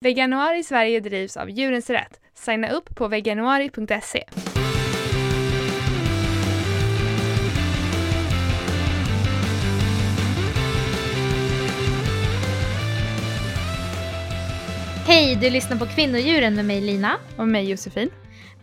Veganuari Sverige drivs av Djurens Rätt. Signa upp på veganuari.se. Hej, du lyssnar på Kvinnodjuren med mig Lina. Och mig Josefin.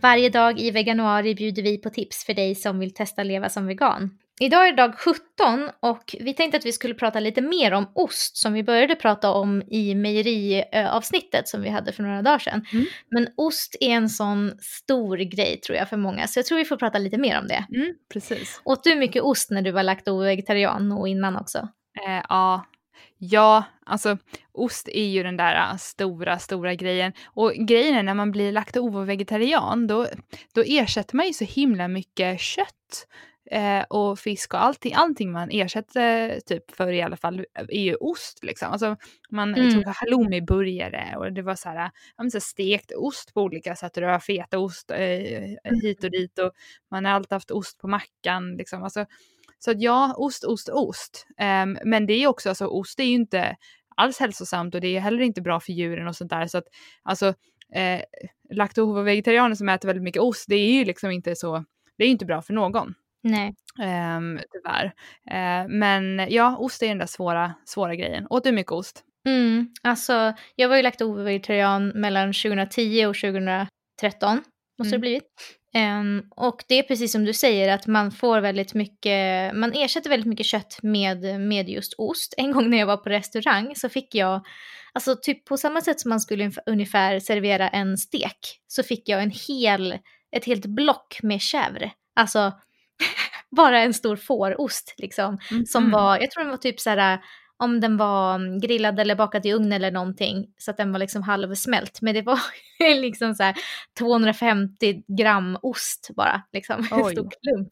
Varje dag i veganuari bjuder vi på tips för dig som vill testa leva som vegan. Idag är det dag 17 och vi tänkte att vi skulle prata lite mer om ost som vi började prata om i mejeriavsnittet som vi hade för några dagar sedan. Mm. Men ost är en sån stor grej tror jag för många så jag tror vi får prata lite mer om det. Mm, precis. Åt du mycket ost när du var lakto-vegetarian och innan också? Eh, ja. ja, alltså ost är ju den där uh, stora, stora grejen. Och grejen är när man blir lakto-vegetarian då, då ersätter man ju så himla mycket kött eh, och fisk och allting, allting man ersätter typ för i alla fall är ju ost liksom. Alltså man Mm. tog halloumiburgare och det var så här, så stekt ost på olika sätt och det var fetaost eh, hit och dit och man har alltid haft ost på mackan liksom. Alltså, så att ja, ost, ost, ost. Ehm, men det är också, alltså ost är ju inte alls hälsosamt och det är heller inte bra för djuren och sånt där. Så att alltså eh, lakto-vegetarianer som äter väldigt mycket ost, det är ju liksom inte så, det är ju inte bra för någon. Nej. Um, tyvärr. Eh, men ja, ost är den där svåra, svåra grejen. Åt du mycket ost? Mm, alltså jag var ju lakto-vegetarian mellan 2010 och 2013, måste det Mm. blivit. Ehm, och det är precis som du säger att man får väldigt mycket, man ersätter väldigt mycket kött med, med just ost. En gång när jag var på restaurang så fick jag, alltså typ på samma sätt som man skulle ungef- ungefär servera en stek, så fick jag en hel, ett helt block med chèvre. Alltså bara en stor fårost liksom. Som Mhm. var, jag tror den var typ så här, om den var mm, grillad eller bakad i ugn eller någonting. Så att den var liksom halvsmält. Men det var liksom så här 250 gram ost bara. Liksom. En Oj. stor klump.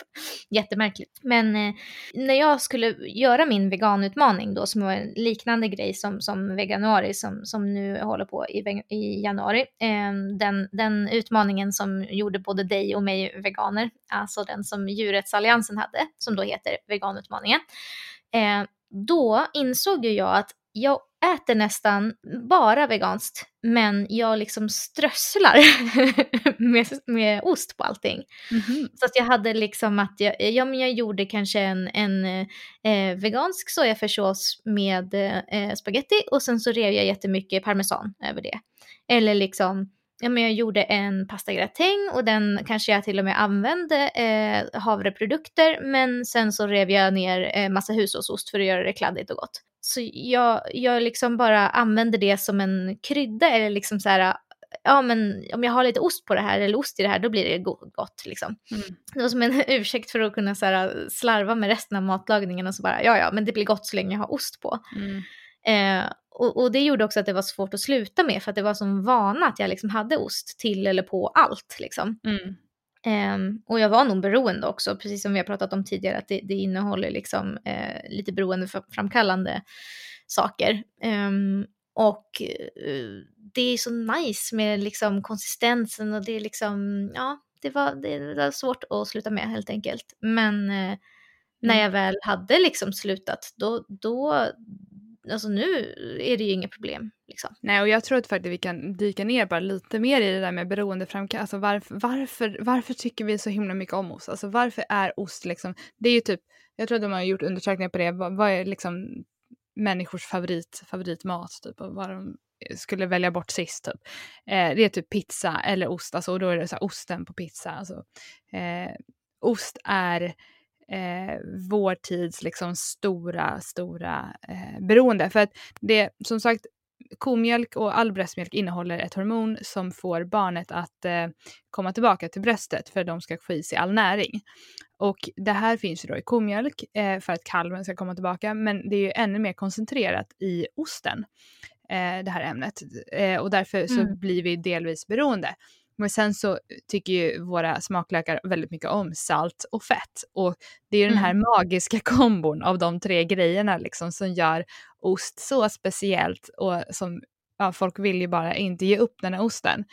Jättemärkligt. Men eh, när jag skulle göra min veganutmaning då, som var en liknande grej som, som veganuari, som, som nu håller på i, i januari. Eh, den, den utmaningen som gjorde både dig och mig veganer, alltså den som Djurrättsalliansen hade, som då heter veganutmaningen. Eh, då insåg ju jag att jag äter nästan bara veganskt, men jag liksom strösslar med, med ost på allting. Mhm. Så att jag hade liksom att jag, ja, men jag gjorde kanske en, en eh, vegansk sojafärssås med eh, spaghetti och sen så rev jag jättemycket parmesan över det. Eller liksom, ja men jag gjorde en pastagratäng och den kanske jag till och med använde eh, havreprodukter men sen så rev jag ner eh, massa hushållsost för att göra det kladdigt och gott. Så jag, jag liksom bara använder det som en krydda eller liksom så här ja men om jag har lite ost på det här eller ost i det här då blir det go- gott liksom. Mm. Det var som en ursäkt för att kunna så här, slarva med resten av matlagningen och så bara ja ja men det blir gott så länge jag har ost på. Mm. Eh, och, och det gjorde också att det var svårt att sluta med för att det var som vana att jag liksom hade ost till eller på allt liksom. Mm. Ehm, och jag var nog beroende också, precis som vi har pratat om tidigare, att det, det innehåller liksom eh, lite beroendeframkallande saker. Ehm, och eh, det är så nice med liksom konsistensen och det är liksom, ja, det var, det var svårt att sluta med helt enkelt. Men eh, när Mm. jag väl hade liksom slutat, då, då, alltså nu är det ju inga problem liksom. Nej, och jag tror att faktiskt vi kan dyka ner bara lite mer i det där med beroendeframkallande. Alltså varför, varför, varför tycker vi så himla mycket om ost? Alltså varför är ost liksom, det är ju typ, jag tror att de har gjort undersökningar på det, vad, vad är liksom människors favorit, favoritmat typ och vad de skulle välja bort sist typ. Eh, det är typ pizza eller ost, alltså och då är det så här, osten på pizza. Alltså, eh, ost är eh, vår tids liksom stora, stora eh, beroende. För att det, som sagt, komjölk och all bröstmjölk innehåller ett hormon som får barnet att eh, komma tillbaka till bröstet för att de ska få i sig all näring. Och det här finns ju då i komjölk eh, för att kalven ska komma tillbaka, men det är ju ännu mer koncentrerat i osten, eh, det här ämnet. Eh, och därför så Mm. blir vi delvis beroende. Men sen så tycker ju våra smaklökar väldigt mycket om salt och fett. Och det är ju den här magiska kombon av de tre grejerna liksom som gör ost så speciellt och som ja, folk vill ju bara inte ge upp den här osten.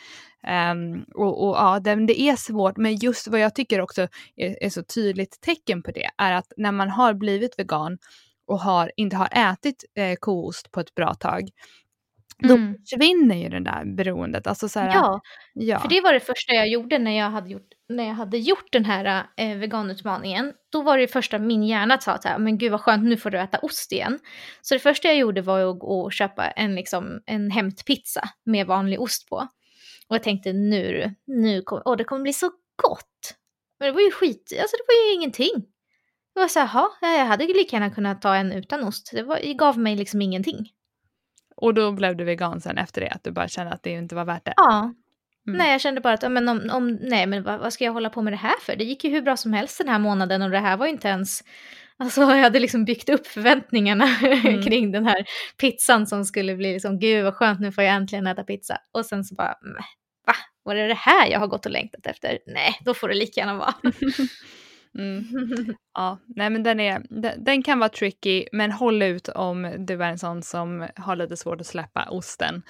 Ehm, och, och ja, det, det är svårt, men just vad jag tycker också är, är så tydligt tecken på det är att när man har blivit vegan och har, inte har ätit eh, koost på ett bra tag, då Mm. försvinner ju det där beroendet. Alltså så här, Ja, ja. för det var det första jag gjorde när jag hade gjort, när jag hade gjort den här eh, veganutmaningen. Då var det första min hjärna sa att men gud vad skönt, nu får du äta ost igen. Så det första jag gjorde var att gå och köpa en, liksom, en hämtpizza med vanlig ost på. Och jag tänkte nu, nu kom, åh, det kommer bli så gott. Men det var ju skit, alltså det var ju ingenting. Det var så här, "Jaha, jag hade lika gärna kunnat ta en utan ost. Det, var, det gav mig liksom ingenting. Och då blev du vegan sen efter det, att du bara kände att det inte var värt det. Ja. Mm. Nej, jag kände bara att men om, om, nej, men vad, vad ska jag hålla på med det här för? Det gick ju hur bra som helst den här månaden och det här var ju inte ens... Alltså jag hade liksom byggt upp förväntningarna Mm. kring den här pizzan som skulle bli liksom, gud vad skönt, nu får jag äntligen äta pizza. Och sen så bara, "Men, va? Var det det här jag har gått och längtat efter? Nej, då får det lika gärna vara. Mm. Ja, nej men den, är, den, den kan vara tricky, men håll ut om du är en sån som har lite svårt att släppa osten.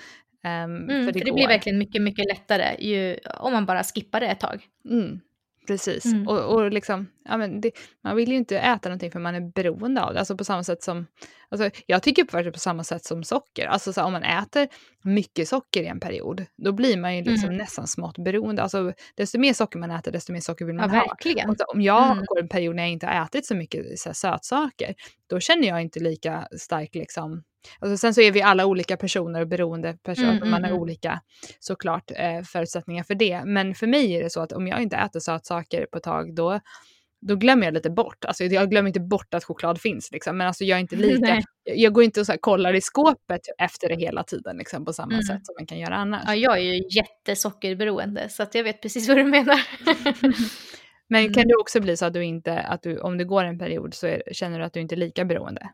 Ehm, Mm, för det, går. blir verkligen mycket, mycket lättare ju, om man bara skippar det ett tag. Mm, precis. Mm. Och, och liksom, ja, men det, man vill ju inte äta någonting för man är beroende av det. Alltså på samma sätt som, alltså, jag tycker faktiskt på samma sätt som socker. Alltså så här, om man äter mycket socker i en period, då blir man ju liksom Mm. nästan smått beroende. Alltså desto mer socker man äter, desto mer socker vill Ja, man ha. verkligen. Och så, om jag Mm. går en period när jag inte har ätit så mycket så här, sötsaker, då känner jag inte lika stark liksom. Alltså, sen så är vi alla olika personer och beroende personer, Mm, man mm, har mm. olika såklart eh, förutsättningar för det. Men för mig är det så att om jag inte äter sötsaker på ett tag, då, då glömmer jag lite bort. Alltså, jag glömmer inte bort att choklad finns, liksom. men alltså, jag är inte lika, Nej. jag, går inte och så här, kollar i skåpet efter det hela tiden liksom, på samma Mm. sätt som man kan göra annars. Ja, jag är ju jättesockerberoende så att jag vet precis vad du menar. Men kan Mm. det också bli så att du inte, att du, om det går en period så är, känner du att du inte är lika beroende?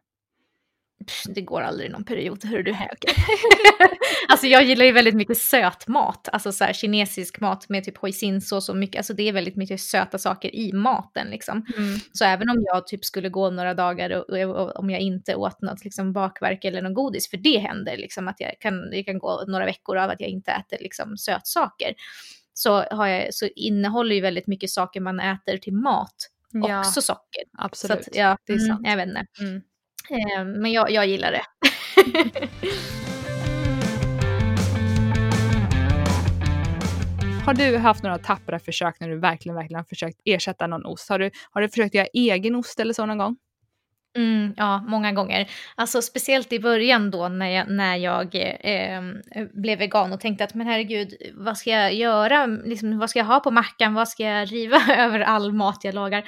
Pff, Det går aldrig någon period, hör du. alltså jag gillar ju väldigt mycket söt mat, alltså så här kinesisk mat med typ hoisinsås och mycket, alltså det är väldigt mycket söta saker i maten liksom. Så även om jag typ skulle gå några dagar och, och, och om jag inte åt något liksom bakverk eller något godis, för det händer liksom att jag kan, det kan gå några veckor av att jag inte äter liksom sötsaker, så, har jag, så innehåller ju väldigt mycket saker man äter till mat Ja, också socker. Så absolut. att, ja, det är mm, sant. Jag vet inte. Mm. Eh, men jag, jag gillar det. Har du haft några tappra försök när du verkligen, verkligen har försökt ersätta någon ost? Har du, har du försökt göra egen ost eller så någon gång? Mm, ja, många gånger. Alltså speciellt i början då när jag, när jag eh, blev vegan och tänkte att men herregud, vad ska jag göra? Liksom, vad ska jag ha på mackan? Vad ska jag riva över all mat jag lagar?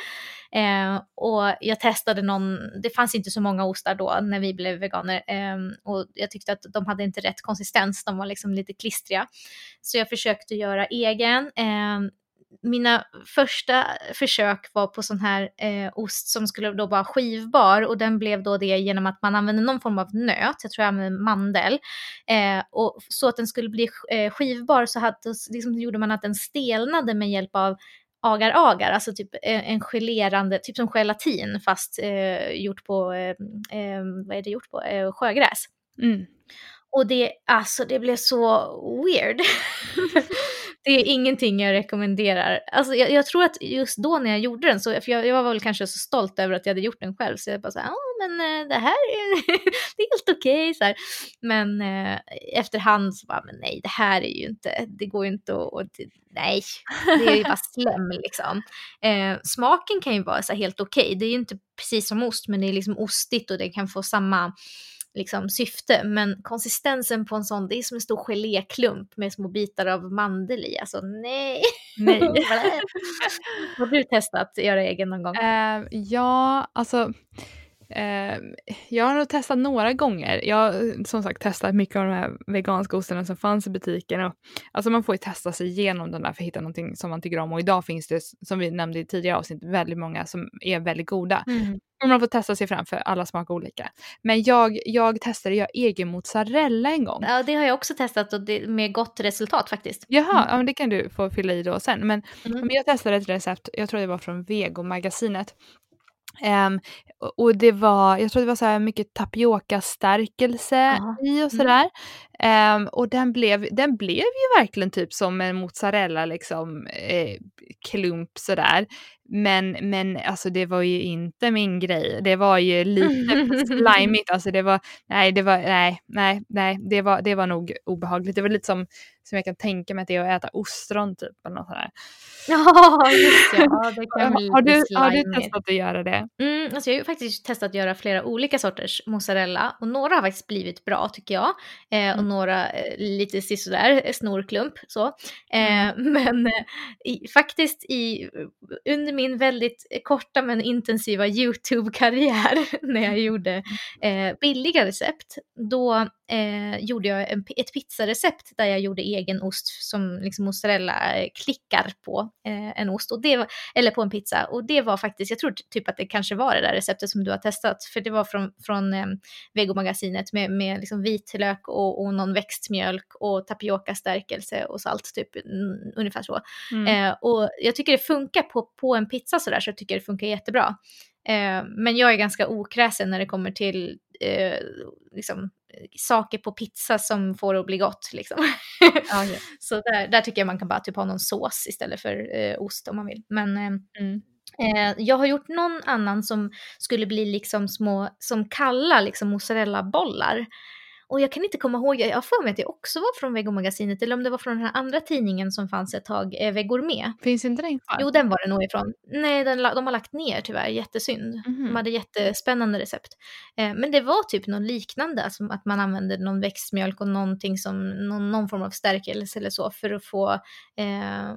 Eh, och jag testade någon, det fanns inte så många ostar då när vi blev veganer eh, och jag tyckte att de hade inte rätt konsistens, de var liksom lite klistriga. Så jag försökte göra egen. Eh, mina första försök var på sån här eh, ost som skulle då vara skivbar och den blev då det genom att man använde någon form av nöt, jag tror jag använde mandel. Eh, och så att den skulle bli eh, skivbar så hade, liksom, gjorde man att den stelnade med hjälp av agar-agar, alltså typ eh, en gelerande, typ som gelatin fast eh, gjort på, eh, eh, vad är det gjort på, eh, sjögräs. Mm. Och det, alltså det blev så weird. det är ingenting jag rekommenderar. Alltså jag, jag, tror att just då när jag gjorde den, så, för jag, jag var väl kanske så stolt över att jag hade gjort den själv, så jag bara såhär, ja men eh, det här är, det är helt okej. Okay, men eh, efterhand så bara, men nej det här är ju inte, det går ju inte att, nej, det är ju bara slem liksom. Eh, smaken kan ju vara så helt okej, okay. det är ju inte precis som ost, men det är liksom ostigt och det kan få samma liksom, syfte. Men konsistensen på en sån, det är som en stor geléklump med små bitar av mandel i. Alltså nej. Nej. Har du testat att göra egen någon gång? Uh, ja, alltså uh, jag har nog testat några gånger. Jag har som sagt testat mycket av de här veganska ostarna som fanns i butiken. Och, alltså man får ju testa sig igenom den där för att hitta någonting som man tycker om. Och idag finns det, som vi nämnde i tidigare avsnitt, väldigt många som är väldigt goda. Mm. Och man får testa sig fram för alla smakar olika. Men jag, jag testade jag egen mozzarella en gång. Ja, det har jag också testat och det, med gott resultat faktiskt. Jaha, Mm. ja, men det kan du få fylla i då sen. Men, Mm. men jag testade ett recept, jag tror det var från Vego-magasinet. Ehm, och- och det var, jag tror det var så här mycket tapiokastärkelse Ja. i och sådär. Um, och den blev, den blev ju verkligen typ som en mozzarella liksom eh, klump sådär. Men, men alltså det var ju inte min grej. Det var ju lite slimigt. Alltså det var, nej, det var, nej, nej, nej, det var, det var nog obehagligt. Det var lite som, som jag kan tänka mig att det är att äta ostron typ eller något sådär. Ja, just. Ja, det kan bli har, du, har du testat att göra det? Mm, alltså jag har ju faktiskt testat att göra flera olika sorters mozzarella och några har faktiskt blivit bra tycker jag. Eh, och Mm. Några eh, lite sisådär, eh, snorklump så. Eh, Mm. Men i, faktiskt i, under min väldigt korta men intensiva YouTube-karriär när jag gjorde billiga recept, då gjorde jag en, ett pizzarecept där jag gjorde egen ost som liksom mozzarella eh, klickar på en ost. Och det var, eller på en pizza. Och det var faktiskt, jag tror typ att det kanske var det där receptet som du har testat. För det var från, från eh, Vegomagasinet med, med liksom vitlök och, och någon växtmjölk och tapiokastärkelse och salt, typ ungefär så. Mm. Eh, och jag tycker det funkar på, på en pizza sådär, så jag tycker det funkar jättebra. Eh, men jag är ganska okräsen när det kommer till eh, liksom, saker på pizza som får det att bli gott. Liksom. Ja. Så där, där tycker jag man kan bara typ ha någon sås istället för eh, ost om man vill. Men eh, Mm. eh, jag har gjort någon annan som skulle bli liksom små, som kalla liksom mozzarella-bollar. Och jag kan inte komma ihåg, jag har för mig att det också var från Vegomagasinet eller om det var från den här andra tidningen som fanns ett tag, eh, Vegourmet. Finns inte den kvar? Jo, den var det nog ifrån. Nej, den, de har lagt ner tyvärr, jättesynd. Mhm. De hade jättespännande recept. Eh, men det var typ något liknande, som att man använde någon växtmjölk och någonting som, någon, någon form av stärkelse eller så för att få eh,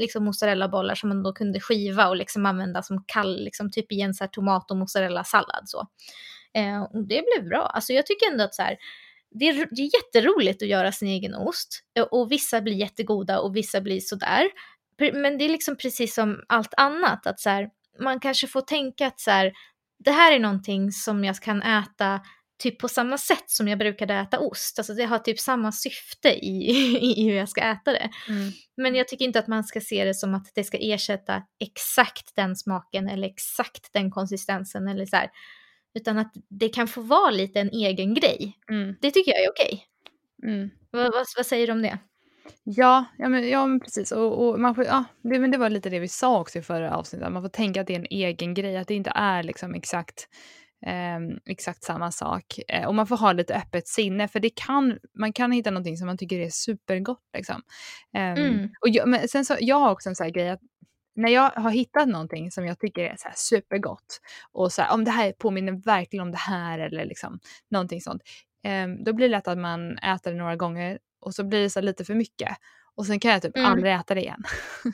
liksom mozzarella-bollar som man då kunde skiva och liksom använda som kall, liksom typ i en så här tomat och mozzarella-sallad så. Eh, och det blev bra. Alltså jag tycker ändå att så här, det är, det är jätteroligt att göra sin egen ost eh, och vissa blir jättegoda och vissa blir sådär. Men det är liksom precis som allt annat, att så här, man kanske får tänka att så här, det här är någonting som jag kan äta typ på samma sätt som jag brukade äta ost. Alltså det har typ samma syfte i, i hur jag ska äta det. Mm. Men jag tycker inte att man ska se det som att det ska ersätta exakt den smaken eller exakt den konsistensen eller så här. Utan att det kan få vara lite en egen grej. Mm. Det tycker jag är okej. Mm. Vad, vad, vad säger du om det? Ja, ja, men, ja men precis. Och, och man får, ja, det, men det var lite det vi sa också i förra avsnittet. Man får tänka att det är en egen grej, att det inte är liksom exakt, ehm, exakt samma sak. Eh, och man får ha lite öppet sinne, för det kan, man kan hitta någonting som man tycker är supergott. Liksom. Ehm, Mm. och jag, men sen så, jag har också en sån här grej att när jag har hittat någonting som jag tycker är så här supergott och så här, om det här påminner verkligen om det här eller liksom någonting sånt. eh, då blir det lätt att man äter det några gånger och så blir det så lite för mycket. Och sen kan jag typ Mm. aldrig äta det igen.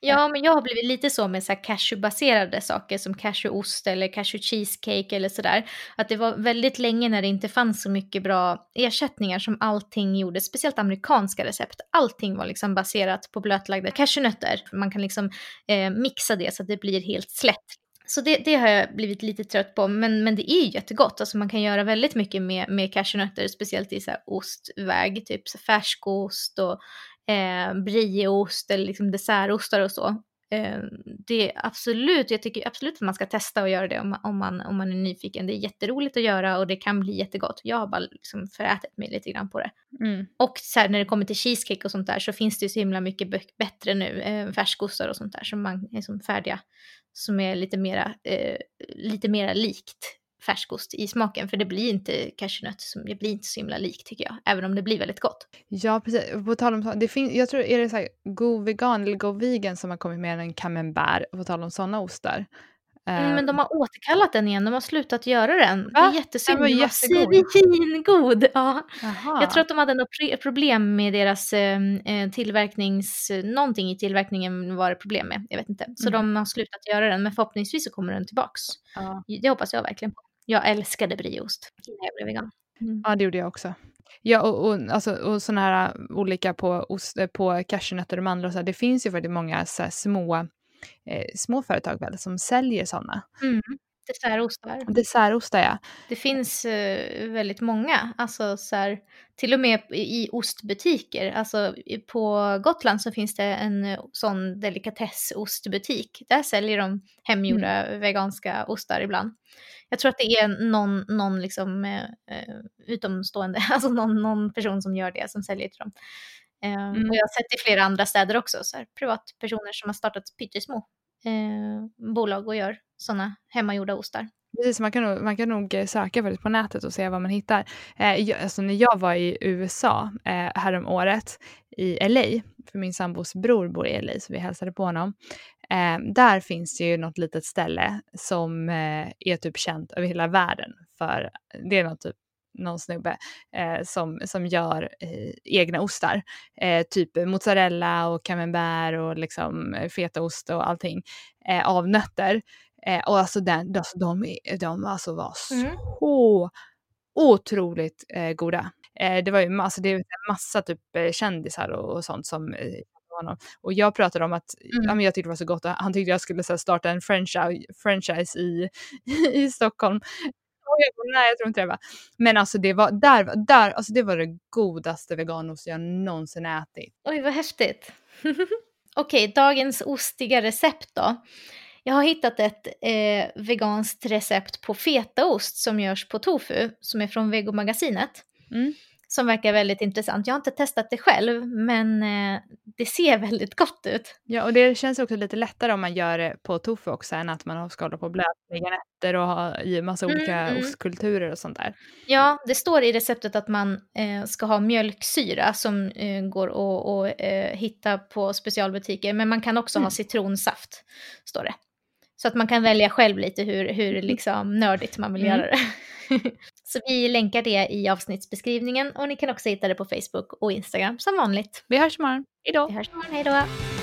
Ja, men jag har blivit lite så med så cashewbaserade saker som cashewost eller cashew cheesecake eller sådär. Att det var väldigt länge när det inte fanns så mycket bra ersättningar som allting gjorde, speciellt amerikanska recept. Allting var liksom baserat på blötlagda cashewnötter. Man kan liksom eh, mixa det så att det blir helt slätt. Så det, det har jag blivit lite trött på, men, men det är ju jättegott. Alltså man kan göra väldigt mycket med, med cashewnötter, speciellt i så ostväg, typ så färskost och eh, brieost eller liksom dessertostar och så. Eh, det är absolut, jag tycker absolut att man ska testa och göra det om, om, man, om man är nyfiken. Det är jätteroligt att göra och det kan bli jättegott. Jag har bara liksom förätit mig lite grann på det. Mm. Och så här, när det kommer till cheesecake och sånt där så finns det ju så himla mycket bättre nu, eh, färskostar och sånt där som man är som färdiga. Som är lite mera, eh, lite mera likt färskost i smaken. För det blir inte cashewnöt, som, det blir inte så himla likt tycker jag. Även om det blir väldigt gott. Ja, precis. På tal om det finns, jag tror, är det så här Go Vegan eller Go Vegan som har kommit med en camembert, på tal om sådana ostar. Mm, Eh, men de har återkallat den igen, de har slutat göra den. Det Va? är jättesynd, Den var den var jättegod. Ja. Jag tror att de hade något problem med deras eh, eh, tillverknings... Någonting i tillverkningen var det problem med, jag vet inte. Så Mm. de har slutat göra den, men förhoppningsvis så kommer den tillbaks. ja. Det hoppas jag verkligen på. Jag älskade brieost innan jag blev vegan. Mm. ja, det gjorde jag också. Ja, och, och, alltså, och sådana här äh, olika på, ost, äh, på cashewnötter och mandlar och så här, det finns ju faktiskt många så små, eh, små företag väl som säljer sådana. Mm. Dessertostar. Dessertostar ja. Det finns eh, väldigt många, alltså så här, till och med i ostbutiker. Alltså på Gotland så finns det en eh, sån delikatessostbutik. Där säljer de hemgjorda mm. veganska ostar ibland. Jag tror att det är någon, någon liksom, eh, eh utomstående, alltså någon, någon person som gör det, som säljer till dem. Eh, mm. Och jag har sett i flera andra städer också, så här, privatpersoner som har startat pyttesmå eh, bolag och gör sådana hemmagjorda ostar. Precis, man kan, nog, man kan nog söka på nätet och se vad man hittar. Eh, jag, alltså när jag var i USA eh, härom året i LA, för min sambos bror bor i LA så vi hälsade på honom. Eh, där finns det ju något litet ställe som eh, är typ känt över hela världen för, det är något typ någon snubbe eh, som, som gör eh, egna ostar. Eh, typ mozzarella och camembert och liksom fetaost och allting eh, av nötter. Eh, och alltså, den, alltså de, de alltså var mm. så otroligt eh, goda. det var ju alltså, det är en massa typ kändisar och, och sånt som honom. Och jag pratade om att mm. ja, men jag tyckte det var så gott och han tyckte jag skulle så här, starta en franchise, franchise i, i Stockholm jag bara, nej jag tror inte det va. Men alltså det var, där, där, alltså det var det godaste veganost jag någonsin ätit. Oj vad häftigt. Okej, okay, dagens ostiga recept då. Jag har hittat ett eh, veganskt recept på fetaost som görs på tofu, som är från Vegomagasinet. Mm som verkar väldigt intressant. Jag har inte testat det själv, men eh, det ser väldigt gott ut. Ja, och det känns också lite lättare om man gör det på tofu också än att man ska hålla på och nätter och ha i massa mm, olika mm. ostkulturer och sånt där. Ja, det står i receptet att man eh, ska ha mjölksyra som eh, går att eh, hitta på specialbutiker, men man kan också mm. ha citronsaft, står det. Så att man kan välja själv lite hur, hur mm. liksom nördigt man vill mm. göra det. Så vi länkar det i avsnittsbeskrivningen och ni kan också hitta det på Facebook och Instagram som vanligt. Vi hörs imorgon. Hejdå! Vi hörs imorgon, hejdå!